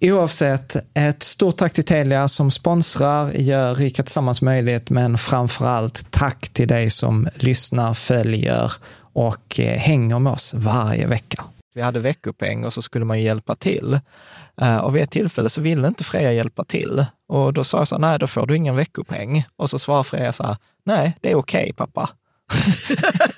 Oavsett, ett stort tack till Telia som sponsrar, gör Rika Tillsammans möjligt, men framför allt tack till dig som lyssnar, följer och eh, hänger med oss varje vecka. Vi hade veckopeng och så skulle man hjälpa till. Eh, och vid ett tillfälle så ville inte Freja hjälpa till. Och då sa jag så här, nej, då får du ingen veckopeng. Och så svarade Freja så här, nej, det är okej okay, pappa.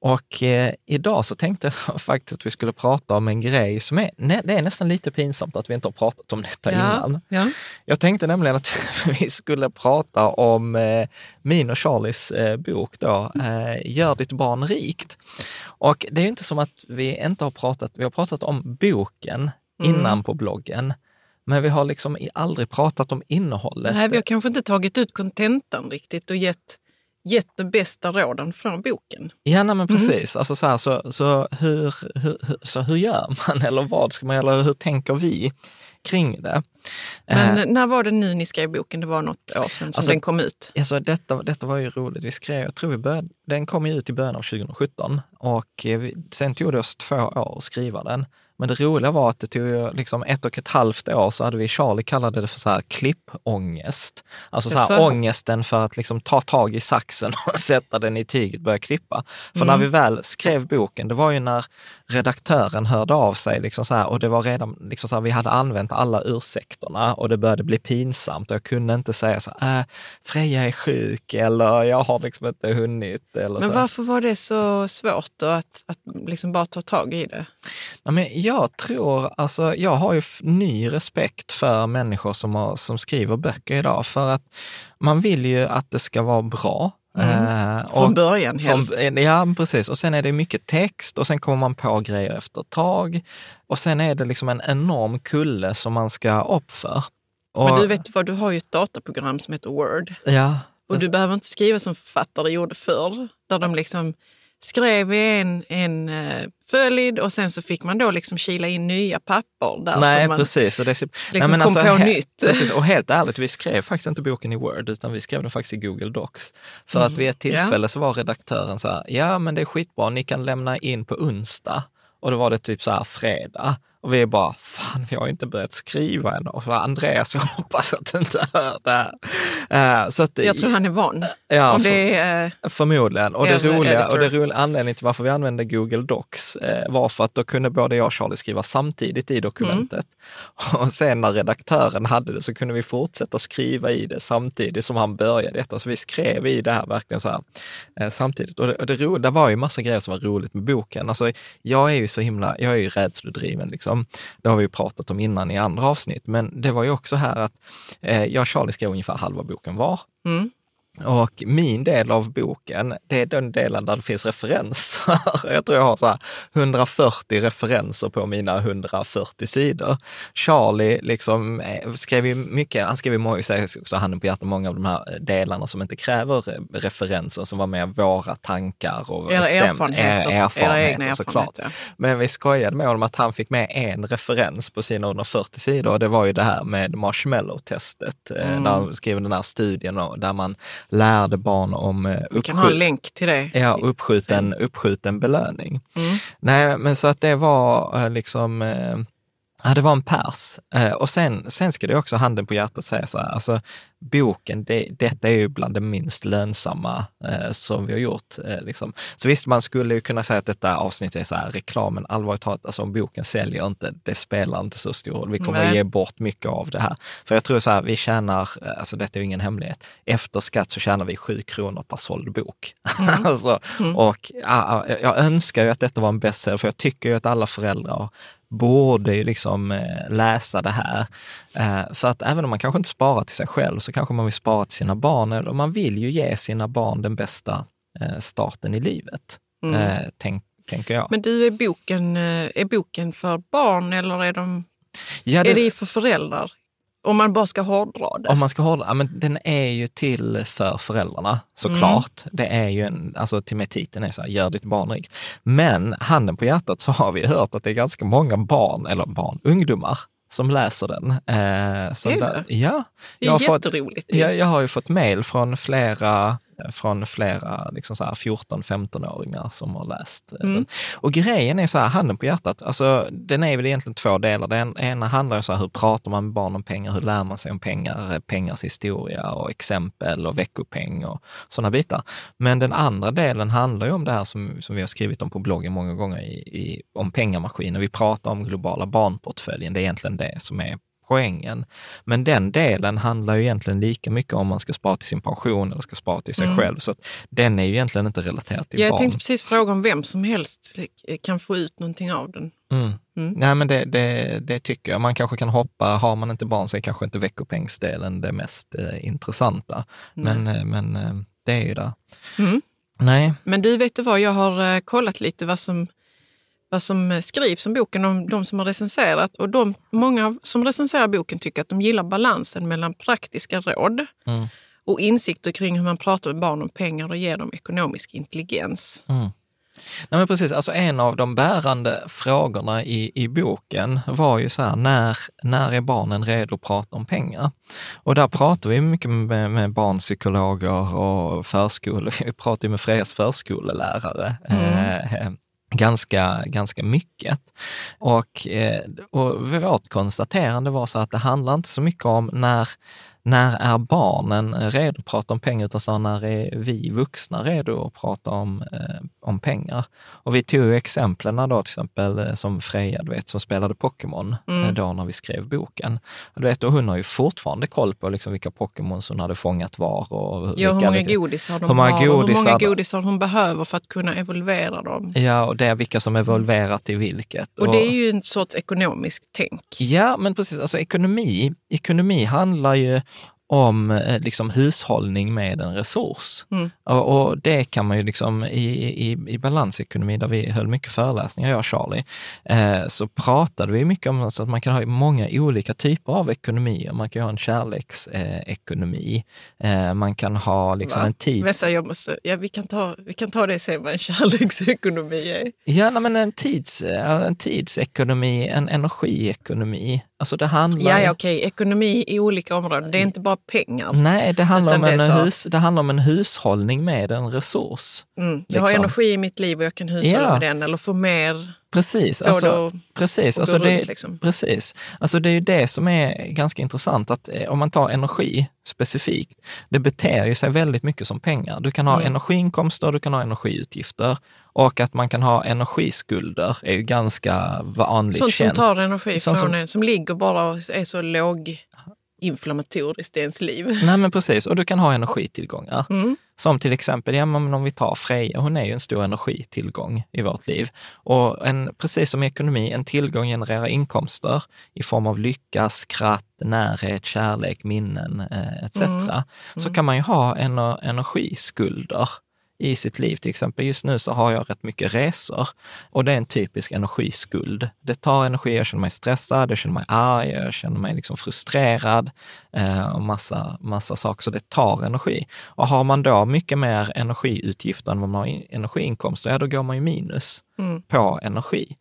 Och eh, idag så tänkte jag faktiskt att vi skulle prata om en grej som är, nej, det är nästan lite pinsamt att vi inte har pratat om detta ja, innan. Ja. Jag tänkte nämligen att vi skulle prata om eh, min och Charlies eh, bok då, eh, Gör ditt barn rikt. Och det är inte som att vi inte har pratat, vi har pratat om boken mm. innan på bloggen. Men vi har liksom aldrig pratat om innehållet. Nej, vi har kanske inte tagit ut kontentan riktigt och gett gett de bästa råden från boken. Ja, nej, men mm. precis. Mm. Alltså så, här, så, så, hur, hur, så hur gör man eller vad ska man? Eller hur tänker vi kring det? Men eh, när var det nu ni skrev boken? Det var något år sedan som alltså, den kom ut. Alltså, detta, detta var ju roligt. Vi skrev, jag tror vi började, den kom ut i början av 2017 och eh, vi, sen tog det oss två år att skriva den. Men det roliga var att det tog liksom ett och ett halvt år så hade vi, Charlie kallade det för så här klippångest. Alltså så här, ångesten för att liksom ta tag i saxen och sätta den i tyget och börja klippa. För mm. när vi väl skrev boken, det var ju när redaktören hörde av sig liksom så här, och det var redan, liksom så här, vi hade använt alla ursäkterna och det började bli pinsamt och jag kunde inte säga så här, äh, Freja är sjuk eller jag har liksom inte hunnit. Eller Men så. varför var det så svårt då att, att liksom bara ta tag i det? Ja, men jag tror, alltså jag har ju ny respekt för människor som, har, som skriver böcker idag, för att man vill ju att det ska vara bra. Mm. Uh, från början helst. Från, ja, precis. Och sen är det mycket text och sen kommer man på grejer efter ett tag. Och sen är det liksom en enorm kulle som man ska upp för. Och, Men du vet vad, du har ju ett dataprogram som heter Word. Ja. Och du behöver inte skriva som författare gjorde förr, där de liksom skrev i en, en uh, följd och sen så fick man då liksom kila in nya papper. Där Nej, man precis. Och det, liksom nej, men kom alltså, på he- nytt. Precis, och helt ärligt, vi skrev faktiskt inte boken i Word, utan vi skrev den faktiskt i Google Docs. För att vid ett Mm. Ja. tillfälle så var redaktören så här, ja men det är skitbra, ni kan lämna in på onsdag. Och då var det typ så här fredag. Och vi är bara, fan vi har inte börjat skriva än. Och Andreas, jag hoppas att du inte hör det här. Eh, så att, Jag tror han är van. ja, Om för- det är, eh, Förmodligen. Och det, roliga, och det roliga anledningen till varför vi använde Google Docs eh, var för att då kunde både jag och Charlie skriva samtidigt i dokumentet. Mm. Och sen när redaktören hade det så kunde vi fortsätta skriva i det samtidigt som han började detta. Så vi skrev i det här verkligen så här eh, samtidigt. Och det, och det, ro, det var ju massa grejer som var roligt med boken. Alltså, jag är ju så himla, jag är ju rädslodriven liksom. Liksom. Det har vi ju pratat om innan i andra avsnitt. Men det var ju också här att eh, jag och Charlie skrev ungefär halva boken var. mm. Och min del av boken, det är den delen där det finns referenser. Jag tror jag har så här 140 referenser på mina 140 sidor. Charlie liksom eh, skrev ju mycket, han skrev ju många, också handen på hjärtat, många av de här delarna som inte kräver referenser, som var mer våra tankar och era erfarenheter. eh, erfarenheter såklart. erfarenheter. Men vi skojade med honom att han fick med en referens på sina 140 sidor och det var ju det här med marshmallow-testet. eh, Mm. Där han skrev den här studien där man lärde barn om eh, Vi kan ha en uppskjut- länk till det. Ja, uppskjuten, uppskjuten belöning. Mm. Nej, men så att det var eh, liksom, eh, ja det var en pers. Eh, och sen, sen ska det också handen på hjärtat säga så här, alltså boken, det, detta är ju bland det minst lönsamma eh, som vi har gjort. Eh, liksom. Så visst, man skulle ju kunna säga att detta avsnitt är så här reklamen, allvarligt talat, alltså om boken säljer inte, det spelar inte så stor roll. Vi kommer Nej. att ge bort mycket av det här. För jag tror så här, vi tjänar, eh, alltså detta är ju ingen hemlighet, efter skatt så tjänar vi sju kronor per såld bok. alltså, Och ja, ja, jag önskar ju att detta var en bestseller, för jag tycker ju att alla föräldrar borde ju liksom eh, läsa det här. Eh, så att även om man kanske inte sparar till sig själv så kanske man vill spara till sina barn. Eller man vill ju ge sina barn den bästa eh, starten i livet, eh, tänk, tänker jag. Mm. Men du, är boken, eh, är boken för barn eller är, de, ja, är det för föräldrar? Om man bara ska hårdra det. Om man ska ja, men den är ju till för föräldrarna såklart. Det är ju en, alltså till med titeln är så här, gör ditt barn rikt. Men handen på hjärtat så har vi hört att det är ganska många barn, eller barn, ungdomar som läser den. Eh, som Är det? där, ja. det är fått- jätteroligt. ju. jag, jag har ju fått mejl från flera från flera liksom så här 14-15-åringar som har läst eh, Mm. den. Och grejen är så här, handen på hjärtat, alltså, den är väl egentligen två delar. Den ena handlar ju så här, hur pratar man med barn om pengar? Hur lär man sig om pengar? eh, Pengars historia och exempel och veckopeng och sådana bitar. Men den andra delen handlar ju om det här som, som vi har skrivit om på bloggen många gånger, i, i, om pengamaskiner. Vi pratar om globala barnportföljen, det är egentligen det som är poängen. Men den delen handlar ju egentligen lika mycket om man ska spara till sin pension eller ska spara till sig själv. Så att den är ju egentligen inte relaterad till Ja, jag barn. tänkte precis fråga om vem som helst kan få ut någonting av den. Mm. Nej, men det, det, det tycker jag. Man kanske kan hoppa, har man inte barn så är kanske inte veckopengsdelen det mest eh, intressanta. Men, eh, men eh, det är ju där. Mm. Nej, Men du, vet du vad? Jag har eh, kollat lite vad som, vad som eh, skrivs om boken, om de som har recenserat. Och de, många som recenserar boken tycker att de gillar balansen mellan praktiska råd Mm. och insikter kring hur man pratar med barn om pengar och ger dem ekonomisk intelligens. Nej, men precis. Alltså en av de bärande frågorna i, i boken var ju så här, när, när är barnen redo att prata om pengar? Och där pratar vi mycket med, med barnpsykologer och förskolor. Vi pratar med Frejas förskolelärare. Eh, ganska, ganska mycket. Och, eh, och vårt konstaterande var så att det handlar inte så mycket om när, när är barnen redo att prata om pengar, utan snarare när är vi vuxna redo att prata om, eh, om pengar. Och vi tog ju exemplen då, till exempel eh, som Freja, du vet, som spelade Pokémon eh, då när vi skrev boken. Och, du vet, och hon har ju fortfarande koll på liksom vilka Pokémons hon hade fångat var. Och Ja, hur vilka- många vilka- godisar de hur många har och hur många godisar- godisar hon behöver för att kunna evolvera dem. Ja, och det är vilka som är evolverat i vilket. Och det är ju en sorts ekonomisk tänk. Ja, men precis. Alltså ekonomi, ekonomi handlar ju om eh, liksom hushållning med en resurs. Mm. Och, och, det kan man ju liksom i, i, i balansekonomi, där vi höll mycket föreläsningar, jag och Charlie, eh, så pratade vi mycket om att man kan ha många olika typer av ekonomier. Man kan ha en kärleksekonomi, eh, man kan ha liksom Va? en tids... Vänta, jag måste, ja, vi, kan ta, vi kan ta det sen vad en kärleksekonomi är. Ja, nej, men en, tids, en tidsekonomi, en energiekonomi. Alltså det handlar... Ja, ja okej, ekonomi i olika områden. Det är inte bara pengar. Nej, det handlar, om en, det så- hus, det handlar om en hushållning med en resurs. Mm. Jag har liksom. energi i mitt liv och jag kan hushålla Ja. med den eller få mer. Precis. Få det Alltså, att- precis, alltså det, runt, liksom. precis. Alltså det är ju det som är ganska intressant, att eh, om man tar energi specifikt, det beter ju sig väldigt mycket som pengar. Du kan ha Mm. energiinkomster, du kan ha energiutgifter och att man kan ha energiskulder är ju ganska vanligt Sånt som känt. tar energi Sånt från som- en, som ligger bara och är så låginflammatoriskt i ens liv. Nej men precis, och du kan ha energitillgångar. Mm. Som till exempel, ja, men om vi tar Freja, hon är ju en stor energitillgång i vårt liv. Och en, precis som i ekonomi, en tillgång genererar inkomster i form av lycka, skratt, närhet, kärlek, minnen eh, etc. Så kan man ju ha ener, energiskulder i sitt liv. Till exempel just nu så har jag rätt mycket resor och det är en typisk energiskuld. Det tar energi, jag känner mig stressad, jag känner mig arg, jag känner mig liksom frustrerad eh, och massa, massa saker. Så det tar energi. Och har man då mycket mer energiutgifter än vad man har in- energiinkomster, ja då går man ju minus Mm. på energi.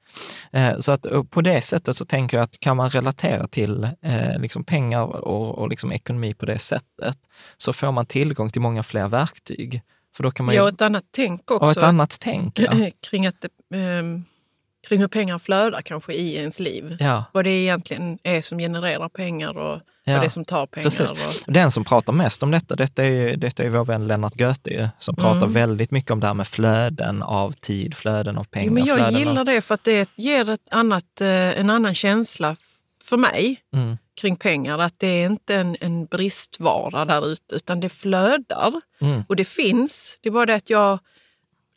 Eh, så att på det sättet så tänker jag att kan man relatera till eh, liksom pengar och, och liksom ekonomi på det sättet, så får man tillgång till många fler verktyg. För då kan man ju, Ja, och ett annat tänk också. och ett annat tänk. Ja. kring, att, ehm, kring hur pengar flödar kanske i ens liv. Ja. Vad det egentligen är som genererar pengar och Ja, vad det är som tar pengar. Precis. Och, Den som pratar mest om detta, detta är ju, detta är vår vän Lennart Goethe ju, som pratar Mm. väldigt mycket om det här med flöden av tid, flöden av pengar. jo, men jag gillar av, det för att det ger ett annat, eh, en annan känsla för mig Mm. kring pengar. Att det är inte en, en bristvara där ute utan det flödar Mm. och det finns. Det är bara det att jag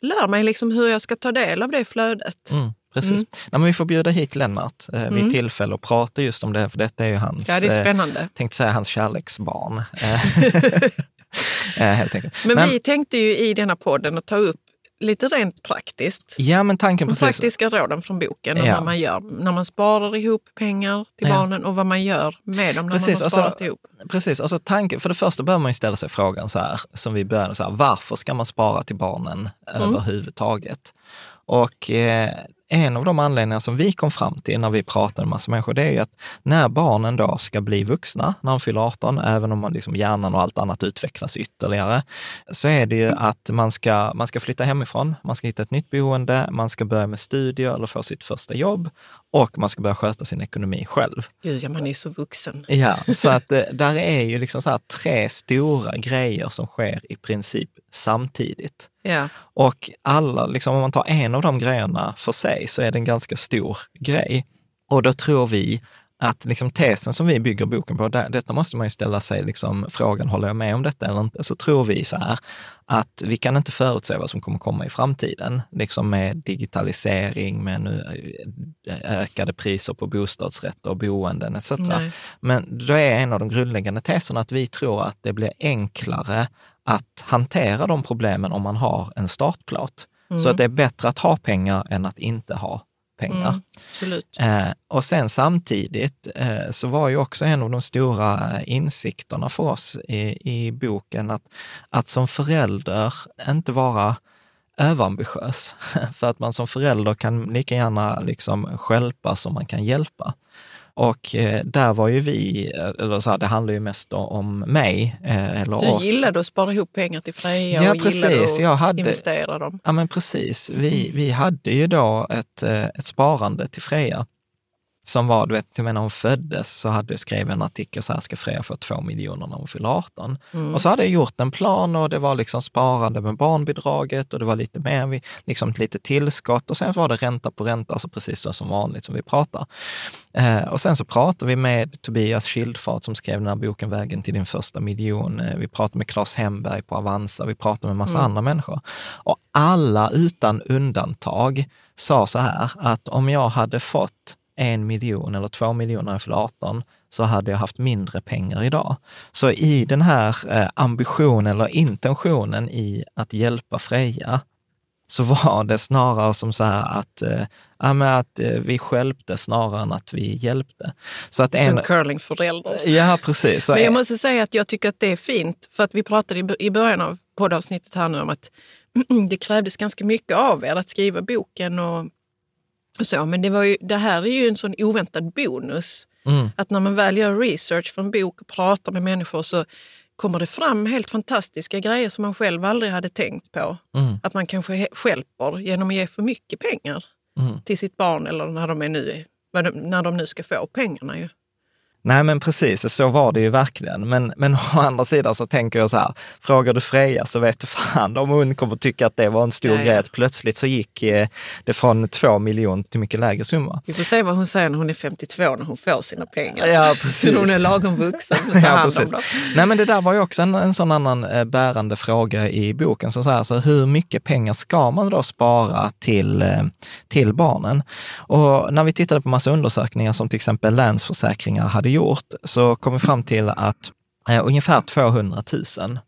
lär mig liksom hur jag ska ta del av det flödet. Mm, precis. Mm. Nej, men vi får bjuda hit Lennart eh, vid Mm. tillfälle och prata just om det, för detta är ju hans, Ja, det är eh, spännande. tänkte säga hans kärleksbarn. Eh, eh, helt enkelt. Men, vi tänkte ju i denna podden att ta upp lite rent praktiskt. Ja, men tanken De precis. praktiska råden från boken och Ja. när man gör, när man sparar ihop pengar till Ja. barnen och vad man gör med dem när Precis, man har alltså- sparat ihop. Precis, alltså tanken, för det första behöver man ju ställa sig frågan så här, som vi började, så här, varför ska man spara till barnen Mm. överhuvudtaget? Och eh, en av de anledningar som vi kom fram till när vi pratade med massa människor, det är ju att när barnen då ska bli vuxna, när de fyller 18, även om man liksom hjärnan och allt annat utvecklas ytterligare, så är det ju att man ska, man ska flytta hemifrån, man ska hitta ett nytt boende, man ska börja med studier eller få sitt första jobb och man ska börja sköta sin ekonomi själv. Gud, ja, man är så vuxen. Ja, så att eh, där är ju liksom så tre stora grejer som sker i princip samtidigt. Ja. Och alla, liksom, om man tar en av de grejerna för sig så är det en ganska stor grej. Och då tror vi att liksom tesen som vi bygger boken på, där, detta måste man ju ställa sig liksom frågan, håller jag med om detta eller inte? Så tror vi så här, att vi kan inte förutse vad som kommer komma i framtiden, liksom med digitalisering, med nu eh, ökade priser på bostadsrätter och boenden etc. Nej. Men då är en av de grundläggande teserna att vi tror att det blir enklare att hantera de problemen om man har en startplåt. Så att det är bättre att ha pengar än att inte ha pengar. Mm, absolut. Eh, och sen samtidigt eh, så var ju också en av de stora insikterna för oss i, i boken att, att som förälder inte vara överambitiös. för att man som förälder kan lika gärna liksom stjälpa som man kan hjälpa. Och eh, där var ju vi, eh, eller så här, det handlar ju mest om mig, eh, eller Du oss. gillade att spara ihop pengar till Freja Ja, och gillade precis. att Jag hade- investera dem. Ja men precis. Vi, vi hade ju då ett, eh, ett sparande till Freja som var, du vet, när hon föddes så hade jag skrivit en artikel så här, ska Freja få två miljoner när hon fyller 18? Och så hade jag gjort en plan och det var liksom sparande med barnbidraget och det var lite mer, liksom ett litet tillskott och sen var det ränta på ränta, alltså precis så som vanligt som vi pratar. Eh, och sen så pratade vi med Tobias Schildfart som skrev den här boken Vägen till din första miljon. Eh, vi pratade med Claes Hemberg på Avanza, vi pratade med massa andra människor. Och alla utan undantag sa så här att om jag hade fått en miljon eller två miljoner när jag fyllde 18, så hade jag haft mindre pengar idag. Så i den här eh, ambitionen eller intentionen i att hjälpa Freja, så var det snarare som så här att, eh, att eh, vi skälpte snarare än att vi hjälpte. Så att en, som curlingförälder. Ja, precis. Men jag måste säga att jag tycker att det är fint, för att vi pratade i början av poddavsnittet här nu om att det krävdes ganska mycket av er att skriva boken och, och så. Men det, var ju, det här är ju en sån oväntad bonus. Mm. Att när man väl gör research för en bok och pratar med människor så kommer det fram helt fantastiska grejer som man själv aldrig hade tänkt på. Mm. Att man kanske skälper genom att ge för mycket pengar mm. till sitt barn eller när de, är nu, när de nu ska få pengarna. Ju. Nej men precis, så var det ju verkligen. Men, men å andra sidan så tänker jag så här, frågar du Freja så vet du fan om hon kommer tycka att det var en stor Nej. grej att plötsligt så gick eh, det från två miljoner till mycket lägre summa. Vi får se vad hon säger när hon är 52, när hon får sina pengar. Ja, precis. hon är lagom vuxen att ta hand om dem. Nej men det där var ju också en, en sån annan eh, bärande fråga i boken. Så, så, här, så hur mycket pengar ska man då spara till, eh, till barnen? Och när vi tittade på massa undersökningar som till exempel Länsförsäkringar hade gjort, så kom vi fram till att eh, ungefär 200 000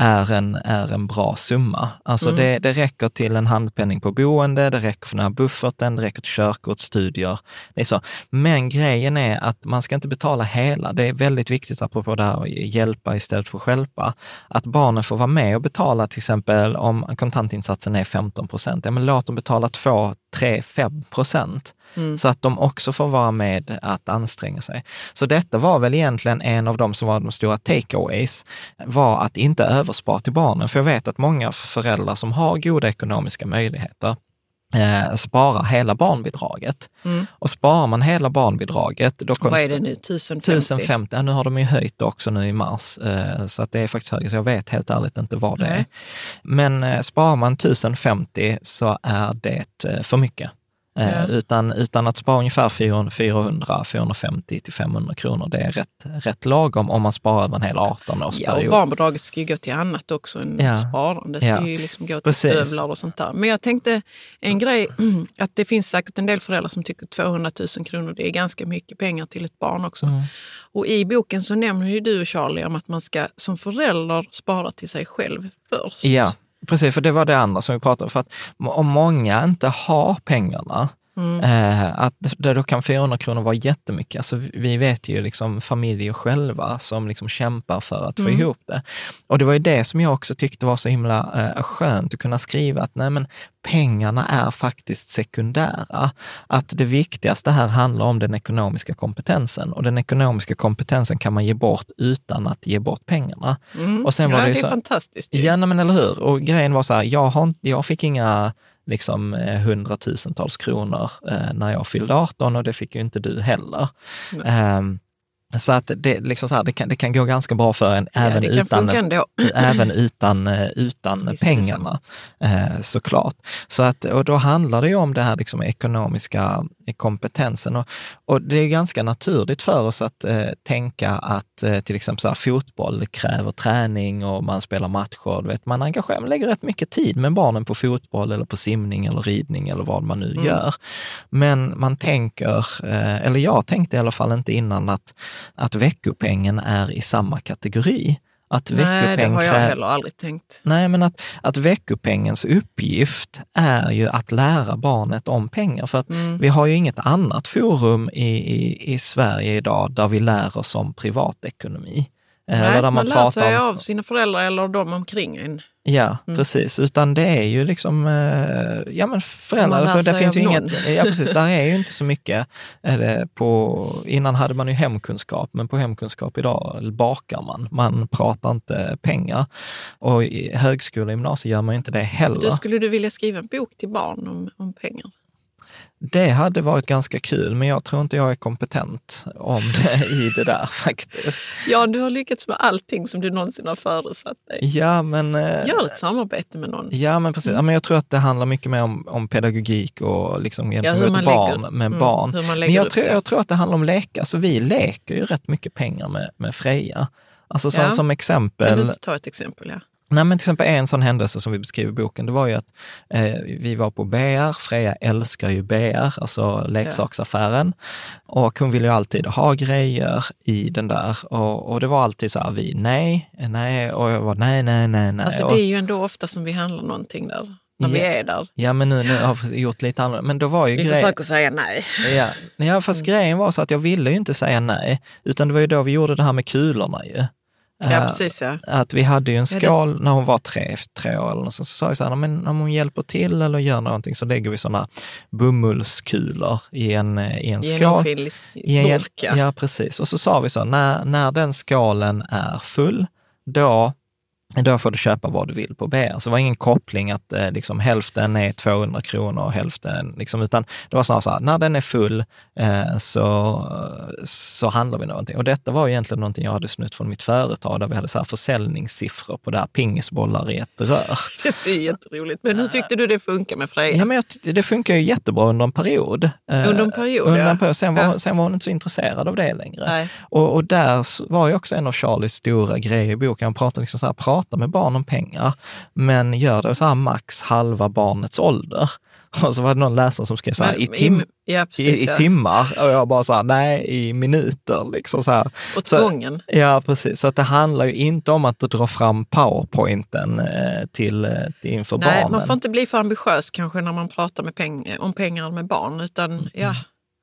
är en, är en bra summa. Alltså mm. det, det räcker till en handpenning på boende, det räcker för den här bufferten, det räcker till körkort, studier. Det är så. Men grejen är att man ska inte betala hela. Det är väldigt viktigt, apropå det här att hjälpa istället för att stjälpa, att barnen får vara med och betala till exempel om kontantinsatsen är 15 procent. Ja, men låt dem betala 2, 3, 5 procent. Mm. Så att de också får vara med att anstränga sig. Så detta var väl egentligen en av de som var de stora takeaways, var att inte överspara till barnen. För jag vet att många föräldrar som har goda ekonomiska möjligheter, eh, spara hela barnbidraget. Mm. Och sparar man hela barnbidraget... Då Vad är det nu? 1050? 1050 ja, nu har de ju höjt också nu i mars, eh, så att det är faktiskt högre, så jag vet helt ärligt inte vad det Nej. är. Men eh, sparar man 1050 så är det eh, för mycket. Eh, ja. Utan, utan att spara ungefär 400, 450 till 500 kronor, det är rätt, rätt lagom om man sparar över en hel 18-årsperiod. Ja, och barnbidraget ska ju gå till annat också än ja. sparande. Det ska ja. ju liksom gå till Precis. stövlar och sånt där. Men jag tänkte en grej, att det finns säkert en del föräldrar som tycker 200 000 kronor, det är ganska mycket pengar till ett barn också. Mm. Och i boken så nämner ju du och Charlie om att man ska som förälder spara till sig själv först. Ja. Precis, för det var det andra som vi pratade om. För att om många inte har pengarna, Mm. Eh, att då kan 400 kronor vara jättemycket. Alltså, vi vet ju liksom familjer själva som liksom kämpar för att få mm. ihop det. Och det var ju det som jag också tyckte var så himla eh, skönt att kunna skriva att nej men pengarna är faktiskt sekundära. Att det viktigaste här handlar om den ekonomiska kompetensen och den ekonomiska kompetensen kan man ge bort utan att ge bort pengarna. Mm. Och sen ja, var det, det är så, fantastiskt. Ja, men eller hur? Och grejen var så här, jag, har, jag fick inga liksom eh, hundratusentals kronor eh, när jag fyllde 18 och det fick ju inte du heller. Um, så att det, liksom så här, det, kan, det kan gå ganska bra för en ja, även, utan, även utan, eh, utan pengarna eh, såklart. Så att, och då handlar det ju om det här liksom ekonomiska kompetensen. Och, och det är ganska naturligt för oss att eh, tänka att eh, till exempel så här, fotboll kräver träning och man spelar matcher. vet, man engagerar, man lägger rätt mycket tid med barnen på fotboll eller på simning eller ridning eller vad man nu mm. gör. Men man tänker, eh, eller jag tänkte i alla fall inte innan att att veckopengen är i samma kategori. Att Nej, det har jag heller aldrig tänkt. Nej, men att, att veckopengens uppgift är ju att lära barnet om pengar. För att mm. vi har ju inget annat forum i, i, i Sverige idag där vi lär oss om privatekonomi. Nej, eller där man, man lär sig om... av sina föräldrar eller de omkring en. Ja, mm. precis. Utan det är ju liksom, eh, ja men föräldrar, så det finns ju inget, ja precis, där är ju inte så mycket. på, innan hade man ju hemkunskap, men på hemkunskap idag bakar man. Man pratar inte pengar. Och i högskola och gymnasium gör man ju inte det heller. Du, skulle du vilja skriva en bok till barn om, om pengar? Det hade varit ganska kul, men jag tror inte jag är kompetent om det i det där faktiskt. Ja, du har lyckats med allting som du någonsin har föresatt dig. Ja, men... Eh, Gör ett samarbete med någon. Ja, men precis. Ja, men jag tror att det handlar mycket mer om, om pedagogik och liksom ja, hur man barn lägger, med mm, barn. men jag tror, jag tror att det handlar om leka. Alltså, vi leker ju rätt mycket pengar med, med Freja. Alltså som, ja. som exempel. Kan du ta ett exempel? Ja. Nej, men till exempel en sån händelse som vi beskriver i boken, det var ju att eh, vi var på BR, Freja älskar ju BR, alltså leksaksaffären. Och hon ville ju alltid ha grejer i den där och, och det var alltid så här, vi nej, nej och jag var nej, nej, nej, nej. Alltså det är ju ändå ofta som vi handlar någonting där, när vi Ja. är där. Ja, men nu, nu har vi gjort lite annorlunda. Men då var ju Vi grejen... försöker säga nej. Ja, ja fast Mm. grejen var så att jag ville ju inte säga nej, utan det var ju då vi gjorde det här med kulorna ju. Ja, Eh, precis ja. Att vi hade ju en det- skål när hon var tre, tre år eller något, så, så sa jag så här, men om hon hjälper till eller gör någonting så lägger vi sådana bomullskulor i en, eh, i en skål. I en, burk. Ja. ja, precis. Och så sa vi så, när, när den skålen är full, då, då får du köpa vad du vill på BR. Så det var ingen koppling att eh, liksom, hälften är 200 kronor och hälften, liksom, utan det var snarare så här, när den är full eh, så, så handlar vi någonting. Och detta var egentligen någonting jag hade snutt från mitt företag, där vi hade så här försäljningssiffror på det här pingisbollar i ett rör. Det är jätteroligt. Men hur tyckte du det funkar med Freja? Ja, men jag, tyckte det funkar ju jättebra under en period. Eh, Under en period, under en period. Sen, var, Ja. sen var hon inte så intresserad av det längre. Och, och där var ju också en av Charlies stora grejer i boken. Han pratar liksom så här, prata med barn om pengar, men gör det så här max halva barnets ålder. Och så var det någon läsare som skrev så här, Men i, tim, ja, i, precis, i ja. timmar. Och jag bara så här, nej, i minuter. Liksom så här. Åt Så- gången. Ja, precis. Så att det handlar ju inte om att dra fram powerpointen eh, till, eh, till inför Nej, barnen. man får inte bli för ambitiös kanske när man pratar med peng om pengar med barn. Utan Mm. ja,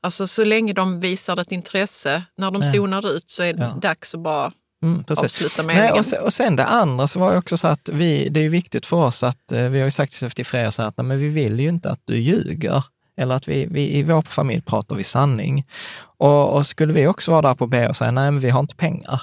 alltså så länge de visar ett intresse, när de Ja. zonar ut så är det Ja. dags att bara Mm, precis. Nej, och, sen, och sen det andra så var det också så att vi, det är viktigt för oss att, eh, vi har ju sagt till Freja så här att nej, men vi vill ju inte att du ljuger. Eller att vi, vi i vår familj pratar vi sanning. Och, och skulle vi också vara där på B och säga nej men vi har inte pengar,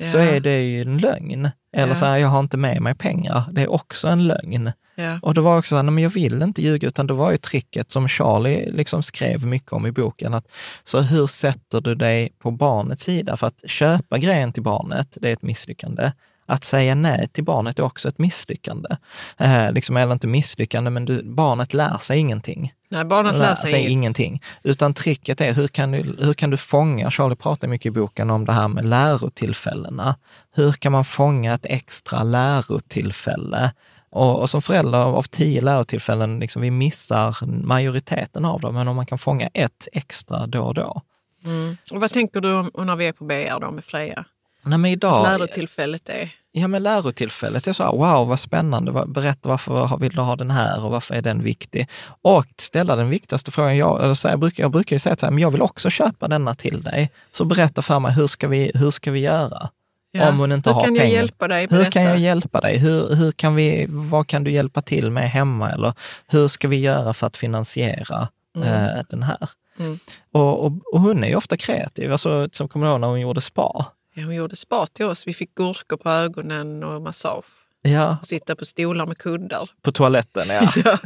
så Ja. är det ju en lögn. Eller Ja. så här, jag har inte med mig pengar, det är också en lögn. Ja. Och då var det också så här, men jag vill inte ljuga, utan det var ju tricket som Charlie liksom skrev mycket om i boken. Att, så hur sätter du dig på barnets sida? För att köpa grejen till barnet, det är ett misslyckande. Att säga nej till barnet är också ett misslyckande. Eh, liksom, eller inte misslyckande, men du, barnet lär sig ingenting. Nej, barnet lär sig, inget. ingenting. Utan tricket är, hur kan, du, hur kan du fånga, Charlie pratar mycket i boken om det här med lärotillfällena. Hur kan man fånga ett extra lärotillfälle? Och, och som förälder av tio lärotillfällen, liksom, vi missar majoriteten av dem, men om man kan fånga ett extra då och då. Mm. Och vad tänker du om när vi är på BR då med Freja? Nej, men idag, Lärotillfället är... Ja, men lärotillfället, jag sa wow vad spännande, berätta varför vill du ha den här och varför är den viktig? Och ställa den viktigaste frågan, jag, eller så här, jag, brukar, jag brukar ju säga så här, men jag vill också köpa denna till dig. Så berätta för mig, hur ska vi, hur ska vi göra? Ja. Om hon inte hur har kan pengar. jag hjälpa dig Hur detta? kan jag hjälpa dig? Hur, hur kan vi, vad kan du hjälpa till med hemma? Eller hur ska vi göra för att finansiera eh, den här? Mm. Och, och, och hon är ju ofta kreativ, alltså, som kommer ihåg när hon gjorde spa. Ja, hon gjorde spa till oss. Vi fick gurkor på ögonen och massage. Ja, sitta på stolar med kuddar. på toaletten ja.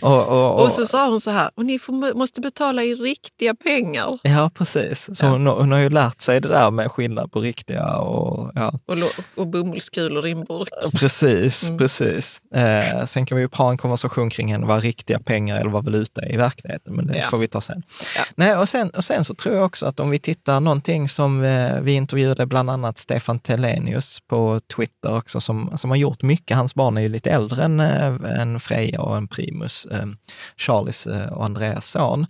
och, och, och, Och så sa hon så här, och ni får, måste betala i riktiga pengar. Ja, precis. Så Ja. hon, hon har ju lärt sig det där med skillnad på riktiga och ja, Och, och bomullskulor i en burk. precis, Mm. precis. Eh, sen kan vi ju ha en konversation kring henne, vad riktiga pengar eller vad valuta är i verkligheten, men det Ja. får vi ta sen. Ja. Nej, och, sen och sen så tror jag också att om vi tittar någonting som eh, vi intervjuade bland annat Stefan Telenius på Twitter också, som, som har gjort mycket. Hans barn är ju lite äldre än, eh, än Freja och en Primus, eh, Charlies eh, och Andreas son.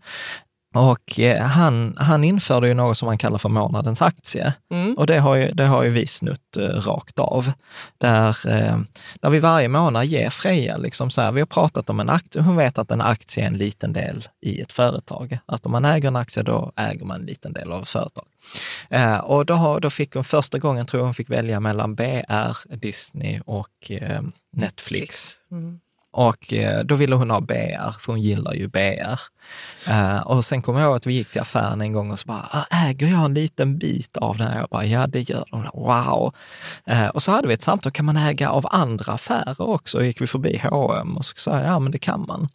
Och eh, han, han införde ju något som han kallar för månadens aktie. Mm. Och det har ju, det har ju vi snutt eh, rakt av. Där, eh, där vi varje månad ger Freja, liksom så här, vi har pratat om en aktie, hon vet att en aktie är en liten del i ett företag. Att om man äger en aktie, då äger man en liten del av ett företag. Och då, då fick hon första gången, tror jag hon fick välja mellan BR, Disney och Netflix. Mm. Och eh, då ville hon ha BR, för hon gillar ju BR. Eh, och sen kommer jag ihåg att vi gick till affären en gång och så bara, "Ah, äger jag en liten bit av den här? Jag bara, ja det gör de. Wow! Eh, och så hade vi ett samtal, kan man äga av andra affärer också? Och gick vi förbi H&M och så sa jag, ja men det kan man.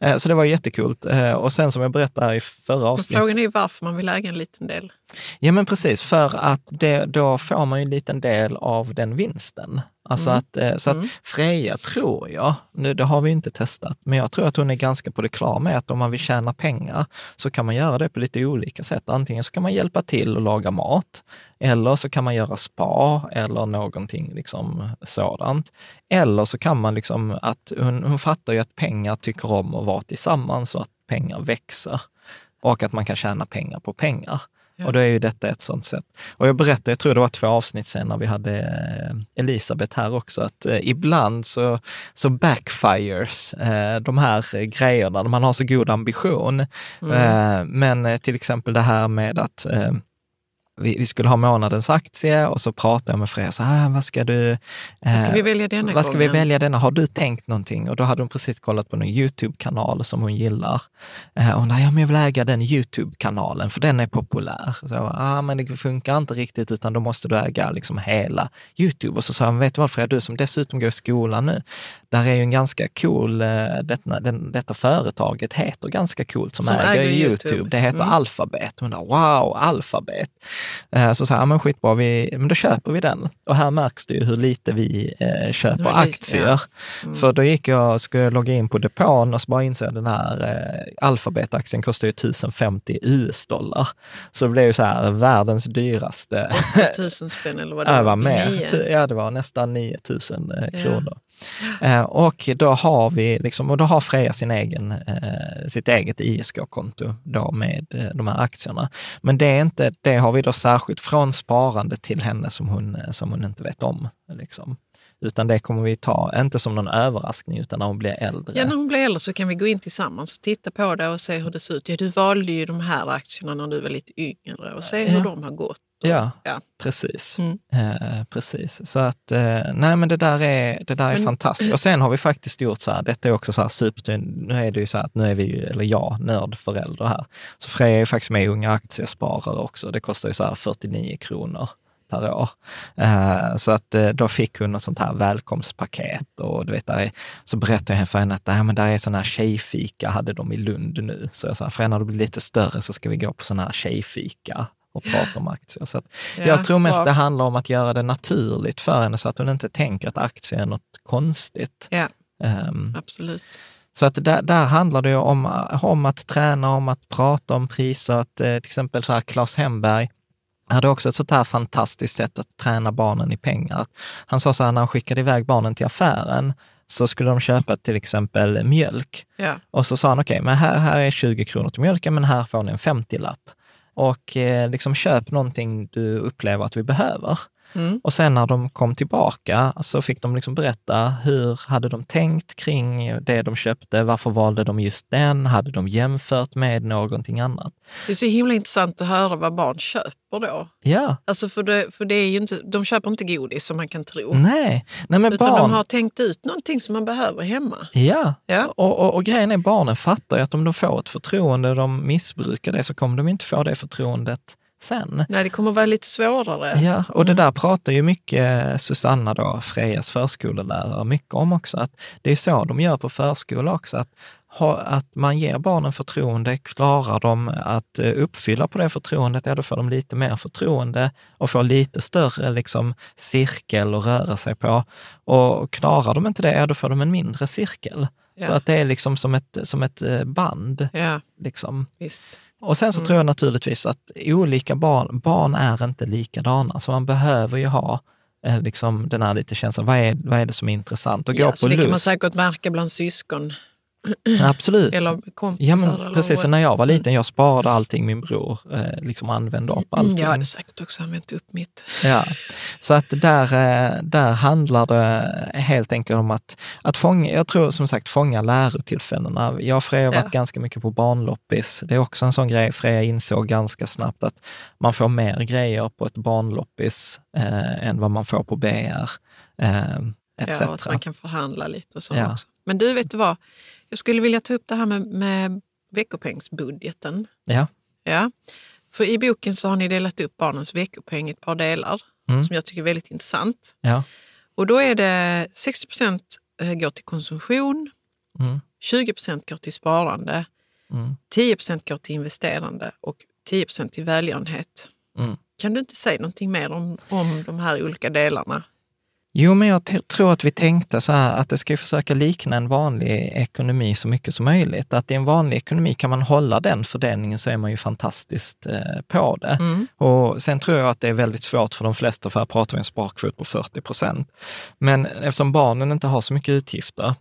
Eh, så det var jättekult. Eh, och sen som jag berättade i förra avsnittet, frågan är ju varför man vill äga en liten del. Ja men precis, för att det, då får man ju en liten del av den vinsten. Alltså att, eh, så att Freja tror jag, nu det har vi inte testat, men jag tror att hon är ganska på det klara med att om man vill tjäna pengar så kan man göra det på lite olika sätt. Antingen så kan man hjälpa till och laga mat, eller så kan man göra spa eller någonting liksom sådant. Eller så kan man liksom att, hon, hon fattar ju att pengar tycker om att vara tillsammans och att pengar växer. Och att man kan tjäna pengar på pengar. Och då är ju detta ett sånt sätt. Och jag berättade, jag tror det var två avsnitt sen när vi hade eh, Elisabeth här också, att eh, ibland så, så backfires eh, de här grejerna, man har så god ambition. Mm. Men till exempel det här med att vi, vi skulle ha månadens aktie och så pratade jag med Freja, så här, vad ska du... Vad ska eh, vi välja denna vad ska vi gången? välja denna? Har du tänkt någonting? Och då hade hon precis kollat på en YouTube-kanal som hon gillar. Eh, och hon ja men jag vill äga den YouTube-kanalen för den är populär. Så jag, ah, men det funkar inte riktigt utan då måste du äga liksom hela YouTube. Och så sa jag, vet du vad Freja, du som dessutom går i skolan nu, där är ju en ganska cool, eh, detta, den, detta företaget heter ganska coolt som, Som äger, äger YouTube. YouTube. Det heter Mm. Alphabet. Hon sa, wow, Alphabet. Eh, Så sa jag, ja, men skitbra, vi, men då köper vi den. Och här märks det ju hur lite vi eh, köper lite, aktier. ja. Mm. För då gick jag och skulle logga in på depån och så bara insåg jag den här eh, Alphabet-aktien kostar ju 1050 US-dollar. Så det blev ju så här världens dyraste. 8000 spänn eller vad det Ja, det var mer. Nio. Ty- Ja, det var nästan 9000 eh, Ja. Eh, och då har vi liksom, och då har Freja sin egen, eh, sitt eget ISK-konto då med eh, de här aktierna. Men det är inte, det har vi då särskilt från sparande till henne som hon, eh, som hon inte vet om. Liksom. Utan det kommer vi ta, inte som någon överraskning, utan när hon blir äldre. Ja, när hon blir äldre så kan vi gå in tillsammans och titta på det och se hur det ser ut. Ja, du valde ju de här aktierna när du var lite yngre och se hur Ja. de har gått. Ja. ja. Precis. Mm. Eh, precis. Så att, eh, nej men det där är, det där är Men- fantastiskt. Och sen har vi faktiskt gjort så här, detta är också så här super, nu är det ju så här att nu är vi ju, eller jag, nördförälder här. Så Freja är ju faktiskt med i Unga Aktiesparare också. Det kostar ju så här 49 kronor per år. Eh, så att eh, då fick hon ett sånt här välkomstpaket och du vet, där är, så berättade jag för henne att äh, men där är sån här tjejfika, hade de i Lund nu. Så jag sa, när du blir lite större så ska vi gå på sån här tjejfika och prata om aktier. Så Ja, jag tror mest bra. det handlar om att göra det naturligt för henne så att hon inte tänker att aktier är något konstigt. Ja, Ehm, absolut. så att där, där handlar det om, om att träna, om att prata om priser. Att, eh, till exempel så här Claes Hemberg hade också ett sånt här fantastiskt sätt att träna barnen i pengar. Han sa så här när han skickade iväg barnen till affären så skulle de köpa till exempel mjölk. Ja. Och så sa han, okej, men här, här är 20 kronor till mjölken, men här får ni en 50-lapp. Och eh, liksom köp någonting du upplever att vi behöver. Mm. Och sen när de kom tillbaka så fick de liksom berätta hur hade de tänkt kring det de köpte, varför valde de just den, hade de jämfört med någonting annat? Det är så himla intressant att höra vad barn köper då. Ja, Alltså för det, för det är ju inte, de köper inte godis som man kan tro. nej, nej men utan barn, de har tänkt ut någonting som man behöver hemma. ja. Ja. Och, och, och grejen är barnen fattar ju att om de får ett förtroende och de missbrukar det så kommer de inte få det förtroendet sen. Nej, det kommer vara lite svårare. Ja, och det där pratar ju mycket Susanna, då, Frejas förskollärare, mycket om också. Att det är så de gör på förskola också. Att, ha, att man ger barnen förtroende, klarar de att eh, uppfylla på det förtroendet, ja då får de lite mer förtroende och får lite större liksom, cirkel att röra sig på. Och klarar de inte det, ja då får de en mindre cirkel. Ja. Så att det är liksom som ett, som ett eh, band. Ja, Liksom. visst. Och sen så tror jag naturligtvis att olika barn, barn är inte likadana, så man behöver ju ha eh, liksom den här lite känslan, vad är, vad är det som är intressant? Att Ja, gå så på det kan man lust. säkert märka bland syskon Absolut. eller kompisar. Ja, men eller precis. Och när jag var liten, jag sparade allting min bror eh, liksom använde upp allting. Mm, Jag hade säkert också använt upp mitt. Ja, så att där, eh, där handlar det helt enkelt om att, att fånga, jag tror som sagt fånga lärotillfällena. Jag och Freja har varit Ja. ganska mycket på barnloppis. Det är också en sån grej Freja insåg ganska snabbt att man får mer grejer på ett barnloppis eh, än vad man får på BR. Eh, etc. Ja, och att man kan förhandla lite och så Ja. också. Men du, vet du vad? Jag skulle vilja ta upp det här med, med veckopengsbudgeten. Ja. Ja. För i boken så har ni delat upp barnens veckopeng i ett par delar Mm. som jag tycker är väldigt intressant. Ja. Och då är det 60 procent går till konsumtion, Mm. 20 procent går till sparande, Mm. 10 procent går till investerande och 10 procent till välgörenhet. Mm. Kan du inte säga någonting mer om, om de här olika delarna? Jo, men jag tror att vi tänkte så här att det ska försöka likna en vanlig ekonomi så mycket som möjligt. Att i en vanlig ekonomi kan man hålla den fördelningen så är man ju fantastiskt eh, på det. Och sen tror jag att det är väldigt svårt för de flesta, för här pratar vi en sparkvot på 40 procent. Men eftersom barnen inte har så mycket utgifter,